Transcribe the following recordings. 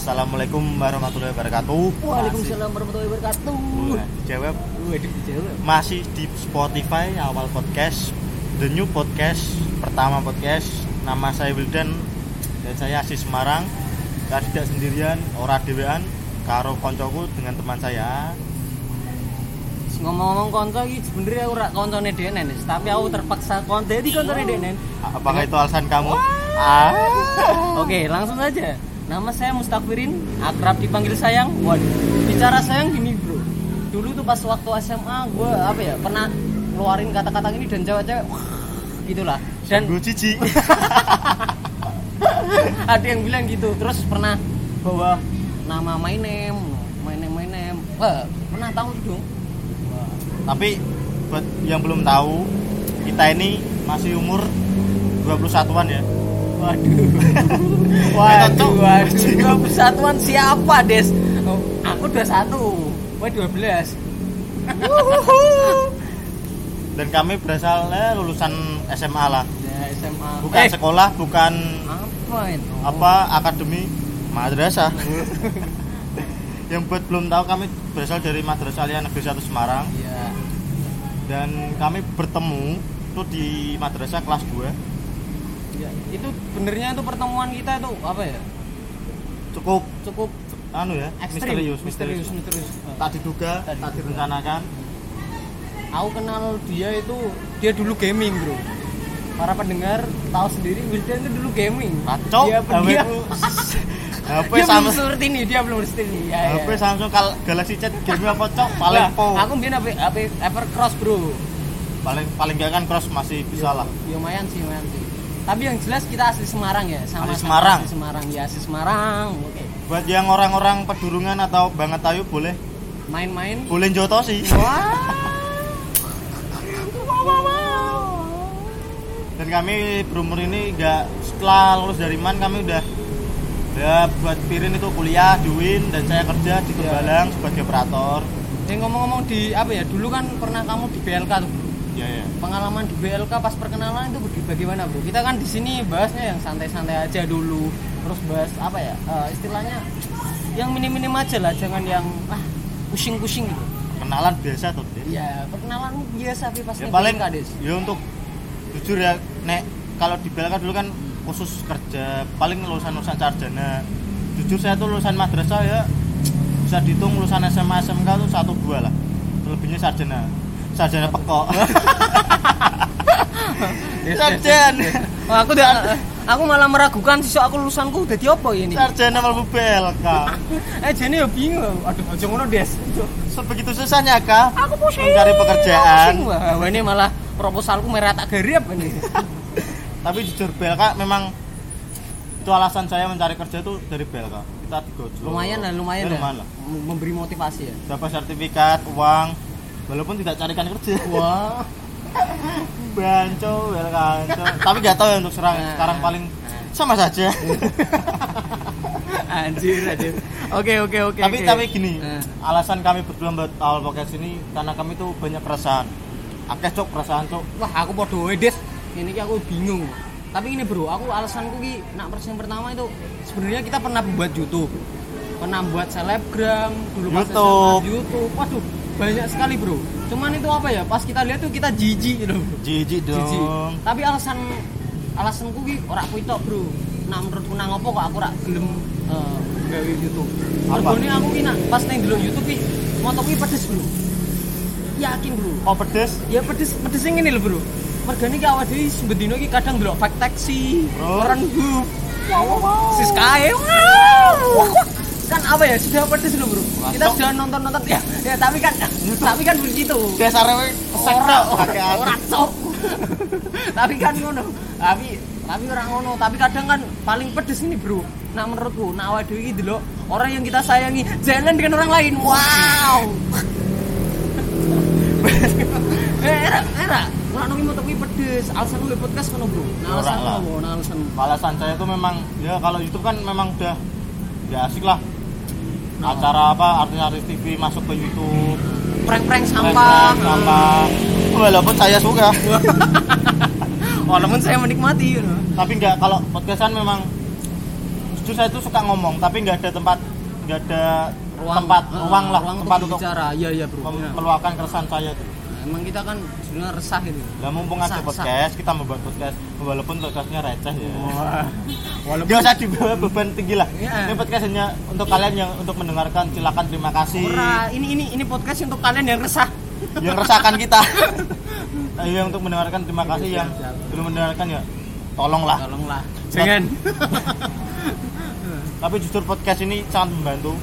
Assalamualaikum warahmatullahi wabarakatuh. Waalaikumsalam warahmatullahi wabarakatuh. Masih, dijawab Waduh, dijawab. masih di Spotify awal podcast The New Podcast pertama podcast nama saya Wildan dan saya asli Semarang dan tidak sendirian ora dewean karo koncoku dengan teman saya Ngomong-ngomong konco iki sebenarnya ora koncone Denen, tapi aku terpaksa konco di koncone Denen. apakah itu alasan kamu ah Oke, langsung saja. Nama saya Mustafirin, akrab dipanggil sayang. Waduh, bicara sayang gini, Bro. Dulu tuh pas waktu SMA gue apa ya, pernah ngeluarin kata-kata ini dan cewek-cewek gitulah. Dan gue cici ada yang bilang gitu terus pernah bawa nama my name my name my name Wah, pernah tahu dong tapi buat yang belum tahu kita ini masih umur 21-an ya waduh. Cok. waduh waduh. Dua persatuan siapa des? Oh, aku dua satu. Wah dua belas. Dan kami berasal eh, lulusan SMA lah. Ya SMA bukan eh, sekolah bukan apa itu? apa akademi madrasah. Yang buat belum tahu kami berasal dari Madrasah Alia Negeri 1 Semarang. Ya dan kami bertemu itu di madrasah kelas 2 ya itu benernya itu pertemuan kita itu apa ya? Cukup. Cukup anu ya ekstrim. misterius misterius. Misterius tak diduga Tak direncanakan. Aku kenal dia itu dia dulu gaming bro. Para pendengar tahu sendiri Wildan itu dulu gaming. Kacau dia dia, HP dia belum Samsung. seperti ini dia belum seperti ini ya, HP ya. Samsung Gal- Galaxy Chat game apa cok? Paling Nah, po. aku bikin HP HP Evercross bro. Paling paling gak kan cross masih bisa lah. ya lumayan sih lumayan sih tapi yang jelas kita asli Semarang ya sama Asli Semarang. asli Semarang. Ya asli Semarang oke. Buat yang orang-orang pedurungan atau banget tayu boleh. Main-main. Boleh joto sih. Wah. Dan kami berumur ini nggak setelah lulus dari man kami udah udah buat Pirin itu kuliah di UIN dan saya kerja di Tembalang sebagai operator. Eh ngomong-ngomong di apa ya dulu kan pernah kamu di BLK tuh ya ya pengalaman di BLK pas perkenalan itu bagaimana bro? Kita kan di sini bahasnya yang santai-santai aja dulu, terus bahas apa ya eh, istilahnya yang minim-minim aja lah, jangan yang ah pusing-pusing gitu. kenalan biasa tuh. Ya perkenalan biasa tapi pas ya paling BLK des. ya untuk jujur ya nek kalau di BLK dulu kan khusus kerja paling lulusan lulusan sarjana jujur saya tuh lulusan madrasah ya bisa dihitung lulusan SMA SMK tuh satu dua lah selebihnya sarjana sarjana pekok des. Oh, aku udah aku malah meragukan sih aku lulusanku udah di apa ini. sarjana malu BLK Eh jadi ya bingung. Aduh aja ngono des. sebegitu susahnya kah Aku pusing. mencari pekerjaan Pusing, Wah, wah, ini malah proposalku merah tak garip ini. tapi jujur BLK memang itu alasan saya mencari kerja itu dari BLK kita digojol lumayan lah lumayan, Ya, lah. lumayan lah memberi motivasi ya dapat sertifikat uang walaupun tidak carikan kerja. Wah. Banco BLK banco. tapi nggak tahu ya untuk serang Nah. sekarang paling sama saja. Anjir anjir. Oke oke oke tapi oke. tapi gini Nah. alasan kami berdua buat awal podcast ini karena kami tuh banyak perasaan. Akeh cok perasaan cok wah aku podo des. Ini ki aku bingung. Tapi ini bro aku alasanku ki nak persen pertama itu sebenarnya kita pernah buat YouTube. Pernah buat selebgram dulu pas YouTube. SMA, YouTube. Waduh banyak sekali bro cuman itu apa ya pas kita lihat tuh kita jijik gitu jijik Jijik. dong Tapi alasan alasanku ki ora kuwi tok, Bro. Nah menurutku nang opo kok aku ora gelem eh, gawe YouTube. Apa? Mergone aku ki nak pas nang delok YouTube ki motor ki pedes, Bro. Yakin, Bro. oh pedes Ya pedes pedes sing ngene lho, Bro. Mergane ki awake dhewe sebendino ki kadang delok fact taxi, Bro. renggup. Sis kae. Wow. Kan apa ya sudah pedes lho, Bro. Kita sudah nonton-nonton ya. Ya tapi kan tapi kan begitu. dasarnya pesek Ora, tok pakai hati. ora cok. tapi kan ngono. Tapi tapi orang ngono, tapi kadang kan paling pedes ini, Bro. Nah menurutku, nah dhewe iki delok orang yang kita sayangi jalan dengan orang lain. Wow. eh, era, era. Ora nungi motor kuwi pedes. Alasan lu podcast ngono, Bro. Nah, alasan apa? Nah, alasan alasan saya tuh memang ya kalau YouTube kan memang udah ya asik lah Nah. acara apa? Artis-artis TV masuk ke YouTube. Prank-prank sampah. sampah. Walaupun saya suka. Walaupun saya menikmati, you know. tapi nggak kalau podcastan memang jujur saya tuh suka ngomong tapi nggak ada tempat nggak ada tempat eh, ruang lah ruang tempat untuk bicara. Iya iya bro. Iya. meluapkan keresahan saya tuh. Nah, emang kita kan sebenarnya resah gitu. Lah mumpung ada Resah, podcast kita membuat podcast walaupun podcastnya receh ya Wah. walaupun Gak usah dibawa beban tinggi lah. Iya. Ini podcast hanya untuk kalian yang untuk mendengarkan silakan terima kasih Ora, ini ini ini podcast untuk kalian yang resah yang resahkan kita. Yang untuk mendengarkan terima kasih Oke, yang belum mendengarkan ya tolonglah. tolonglah jangan Tapi jujur podcast ini sangat membantu.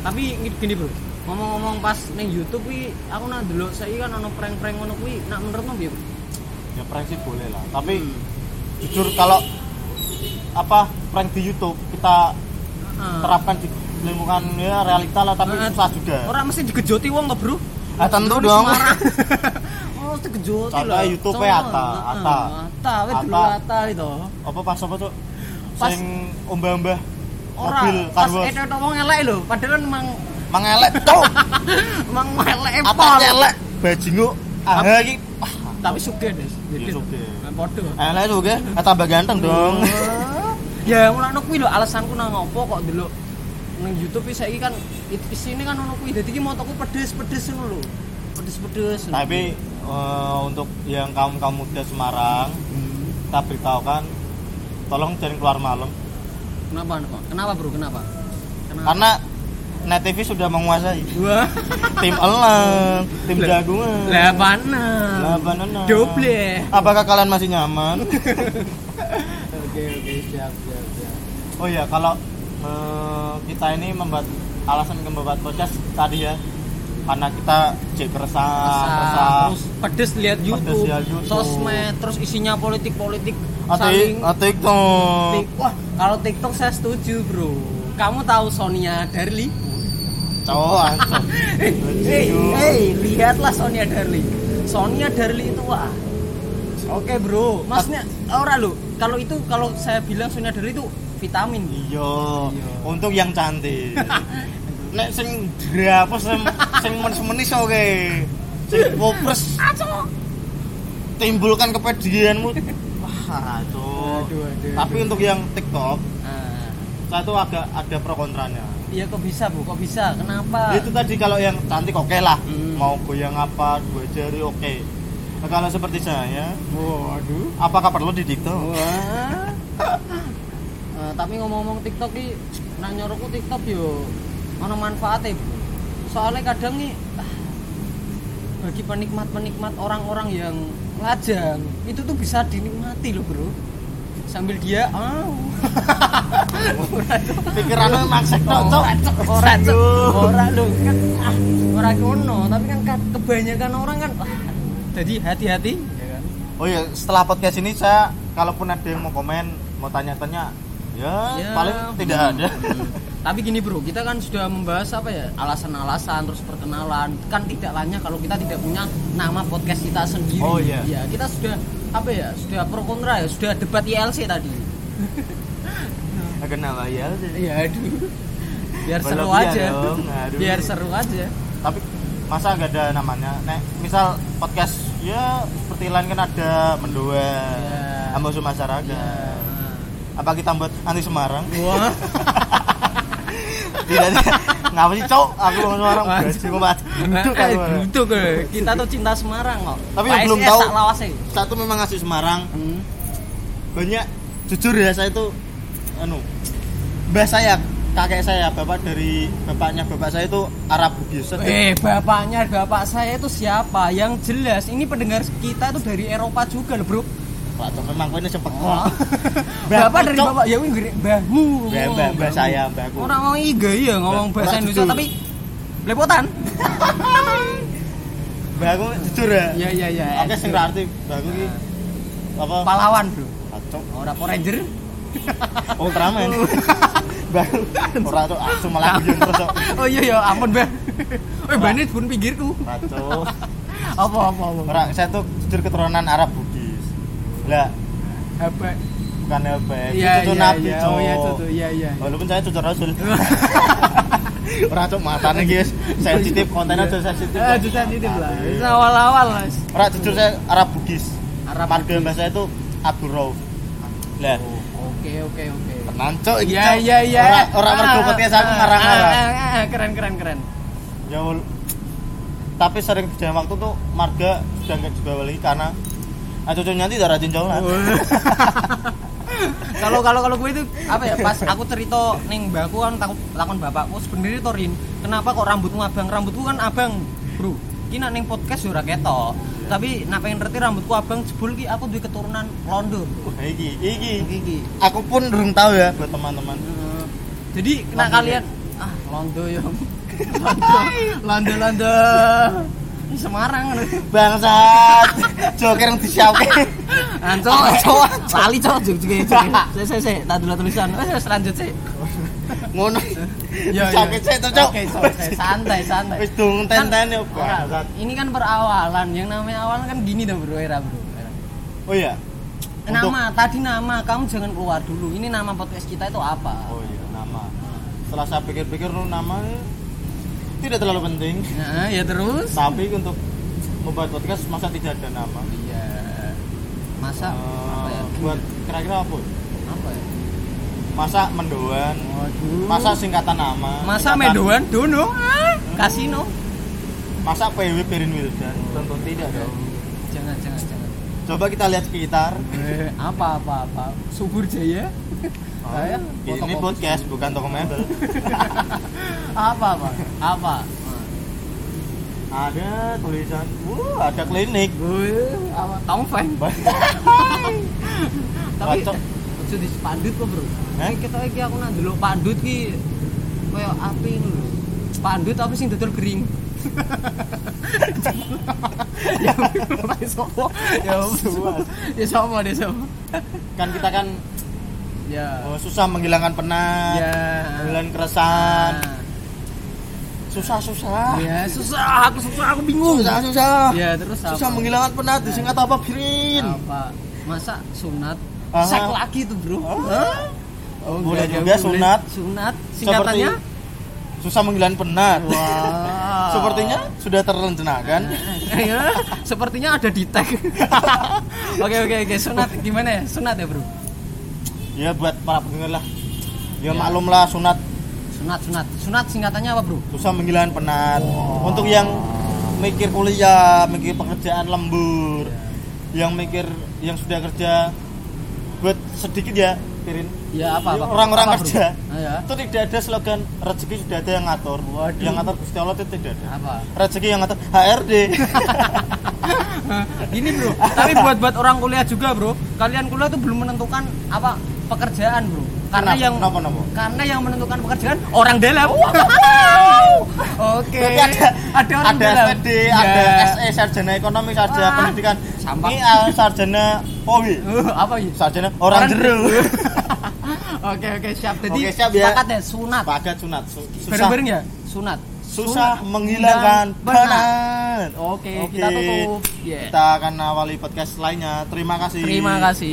tapi gini, bro ngomong-ngomong pas neng YouTube wi aku nak dulu saya kan ono prank-prank ngono kuwi nak menurutmu piye bro Ya prank sih boleh lah. Tapi Hmm. jujur kalau apa prank di YouTube kita Ah. terapkan di lingkungan ya realita lah tapi Ah, susah juga. Orang mesti digejoti wong to, Bro. Ah, tentu dong. Oh, digejoti Contoh lah. Heeh, Atta. Atta, wis dulu Atta. Atta itu. Apa pas apa tuh? Pas- Sing ombah-ombah Ora, mobil pas karbos. itu wong elek lho, padahal emang Mangelek cok. emang elek Apa elek bajingu. Ah iki Tapi sugih, Des. Iya, sugih. Nah, Podo. elek tuh ge, Eh, tambah ganteng dong. ya mulane kuwi lho alasanku nang ngopo kok delok nang YouTube iki saiki kan isine kan ono kuwi dadi iki motoku pedes-pedes ngono lho. Pedes-pedes. Tapi eh, untuk yang kaum kaum muda Semarang, Hmm. kita beritahukan tolong jangan keluar malam Kenapa? Kenapa, Bro? Kenapa? Kenapa? karena Net TV sudah menguasai Wah. tim elang, tim. Lah mana? Lah, banana. Doble. Apakah kalian masih nyaman? Oke oke siap siap siap. Oh iya, kalau eh, kita ini membuat alasan membuat podcast tadi ya, karena kita cek Resah, resah, terus pedes lihat Pedes YouTube, lihat YouTube. sosmed, terus isinya politik politik Atik, saling. atik tuh. Tik- Wah kalau TikTok saya setuju bro. Kamu tahu Sonia Darli? Cowok. Hei, hei, lihatlah Sonia Darli. Sonia Darli itu wah. Oke bro, maksudnya ora lo. Kalau itu kalau saya bilang Sonia Darli itu vitamin. Iya, Iya. untuk yang cantik. Nek sing drapes sing sing menis-menis oke. Sing popres timbulkan kepedianmu. Wah, itu. Aduh, aduh, Tapi untuk yang TikTok, Ah, saya tuh agak ada pro kontranya. Iya kok bisa bu? Kok bisa? Kenapa? Itu tadi kalau yang cantik oke lah. Hmm. Mau goyang apa, dua jari oke. Nah, kalau seperti saya, Waduh. apakah perlu di TikTok? Wah. Eh, tapi ngomong-ngomong TikTok ki, nak nyoroku TikTok yo ono manfaatnya, Bu. Soalnya kadang nih bagi penikmat-penikmat orang-orang yang ngajang, itu tuh bisa dinikmati loh, Bro. Sambil dia ah. Pikirannya maksek tok, Cok. Ora. Ora, lho, kan ah, ora ngono, tapi kan ka- kebanyakan orang kan jadi hati-hati ya kan. Oh iya, setelah podcast ini saya kalaupun ada yang mau komen, mau tanya-tanya, ya, Ya. paling tidak ada. Tapi gini bro, kita kan sudah membahas apa ya alasan-alasan terus perkenalan. Kan tidak lainnya kalau kita tidak punya nama podcast kita sendiri. Oh, iya. Ya kita sudah apa ya sudah pro kontra ya sudah debat ILC tadi. Kenapa ya? Iya aduh. Biar seru Berlebihan aja. dong, aduh. Biar seru aja. Tapi masa nggak ada namanya? Nek, misal podcast ya seperti lain kan ada mendua, Ya. ambasu masyarakat. Ya. Apa kita buat anti Semarang? Wah. tidak, ngapa sih cowok? Aku mau Semarang, Eh, aku. duduk, eh. Kita tuh cinta Semarang kok. Tapi yang belum tahu-. Satu memang ngasih Semarang, Hmm. banyak jujur ya saya itu anu mbah saya kakek saya bapak dari bapaknya bapak saya itu Arab Bugis Eh, bapaknya bapak saya itu siapa? Yang jelas ini pendengar kita itu dari Eropa juga loh, Bro. Pak Cok, memang ini sempet Oh. Mbah, bapak dari bapak ya gede mbahmu. Mbah, mbah, mbah saya, mbahku. Orang mau iga ya ngomong Mbah, bahasa Indonesia tapi belepotan. mbah aku jujur ya Iya iya iya. oke sing ra arti mbah aku ki apa pahlawan, Bro. Pak Cok, Ora Power Ranger. Ultraman mbah ora tuh aku malah guyon terus Cok. Oh iya ya, ampun, Mbah. Eh, Bani pun pinggirku. Apa apa apa. Ora, saya tuh jujur keturunan Arab Bugis lah Apa? bukan Hebek Iya cucu iya Nabi iya. Cok. Oh iya cucu. Iya iya. Walaupun saya cucu Rasul. Ora cuk matane guys. Sensitif kontennya tuh sensitif. Eh, itu sensitif lah. Itu awal-awal, Mas. Ora jujur saya Arab Bugis. Arab Marga mbah saya itu Abu Rauf. Lah, Oke oke oke. tenan cok iki, Iya Cok. iya iya. ora ora mergo Ah, podcast aku ah, ngarang-ngarang ah, Keren keren keren. ya tapi sering berjalan waktu tuh marga sudah nggak juga balik karena ah cucu nanti udah rajin jauh lah Kalau kalau kalau gue itu apa ya pas aku cerita ning mbakku kan takut lakon bapakku sebenarnya to Rin, kenapa kok rambutmu abang? Rambutku kan abang, Bro. Ki nak ning podcast ora ketok. Tapi nak pengen ngerti rambutku abang jebul ki aku duwe keturunan Londo. Wah, iki iki Iki. aku pun belum tahu ya buat teman-teman. Jadi kena Londo kalian ah Londo yo. Londo, Londo, Londo. Semarang bangsat joker yang disiapke Anco, cok, lali cok, jog jog jog. Saya saya saya, tak dulu tulisan. Eh, selanjut sih. ngono Ya, ya. cek tuh cok Oke, cok, santai santai. wis dung tenten ya Ora, bangsat Ini kan perawalan, yang namanya awal kan gini tuh bro, era bro. Oh iya Nama, tadi nama, kamu jangan keluar dulu. Ini nama podcast kita itu apa? oh iya nama setelah saya pikir-pikir lu nama tidak terlalu penting Nah, ya terus. tapi untuk membuat podcast masa tidak ada nama Iya. Masa apa ya? Buat kira-kira apa Apa ya? masa mendoan Waduh. masa singkatan nama Masa singkatan- Medoan Dono? Kasino? masa PW Perin Wildan tentu tidak dong Jangan, jangan, jangan. coba kita lihat sekitar Eh, apa apa apa? Subur Jaya? Saya ini podcast bukan toko mebel apa apa? Apa? ada tulisan wah ada klinik Wih, apa? Tongfeng. Tapi ojo di pandut kok, Bro. Hah? Kita iki aku nang delok pandut ki koyo api lho. Pandut tapi sing dodol gering. ya ora sopo. Ya Semua. Ya sopo deh sopo. kan kita kan Ya. oh, susah menghilangkan penat Ya. menghilangkan keresahan Nah. susah susah Ya, susah, aku susah, aku bingung. susah susah Ya, terus apa? susah menghilangkan penat disingkat apa Birin apa? Masa sunat? Aha. Sek lagi tuh, Bro. Hah? Oh, Boleh juga boleh. sunat. Sunat. Seperti Singkatannya? susah menghilangkan penat Wah. sepertinya sudah terrencanakan Ya, sepertinya ada di tag. oke oke oke sunat gimana ya? Sunat ya bro? Ya buat para pendengar lah. Ya Ya. maklum lah sunat. Sunat sunat. Sunat singkatannya apa bro? susah menghilangkan penat. Untuk yang mikir kuliah mikir pekerjaan lembur yang mikir yang sudah kerja buat sedikit ya Pirin. Ya apa orang-orang bro? kerja. Ah, ya. itu tidak ada slogan rezeki sudah ada yang ngatur. Waduh. yang ngatur Gusti Allah itu tidak ada. Apa? rezeki yang ngatur HRD Gini bro, tapi buat buat orang kuliah juga bro, kalian kuliah tuh belum menentukan apa pekerjaan bro. Karena Kenapa? yang Kenapa, kenapa? karena yang menentukan pekerjaan orang dalam. Oke. Berarti ada ada orang ada dalam. SPD, Ya. ada SE sarjana ekonomi, sarjana Wah, pendidikan. sampah. Ini ah, sarjana POWI. Uh, apa ya? Sarjana orang jeru. Oke oke siap. Jadi Oke, siap, ya. sepakat ya sunat. Padat sunat. Su- Susah Bareng-bareng ya? Sunat. susah Sunat menghilangkan dan penat. penat. Oke, kita tutup. Yeah. Kita akan awali podcast lainnya. Terima kasih. Terima kasih.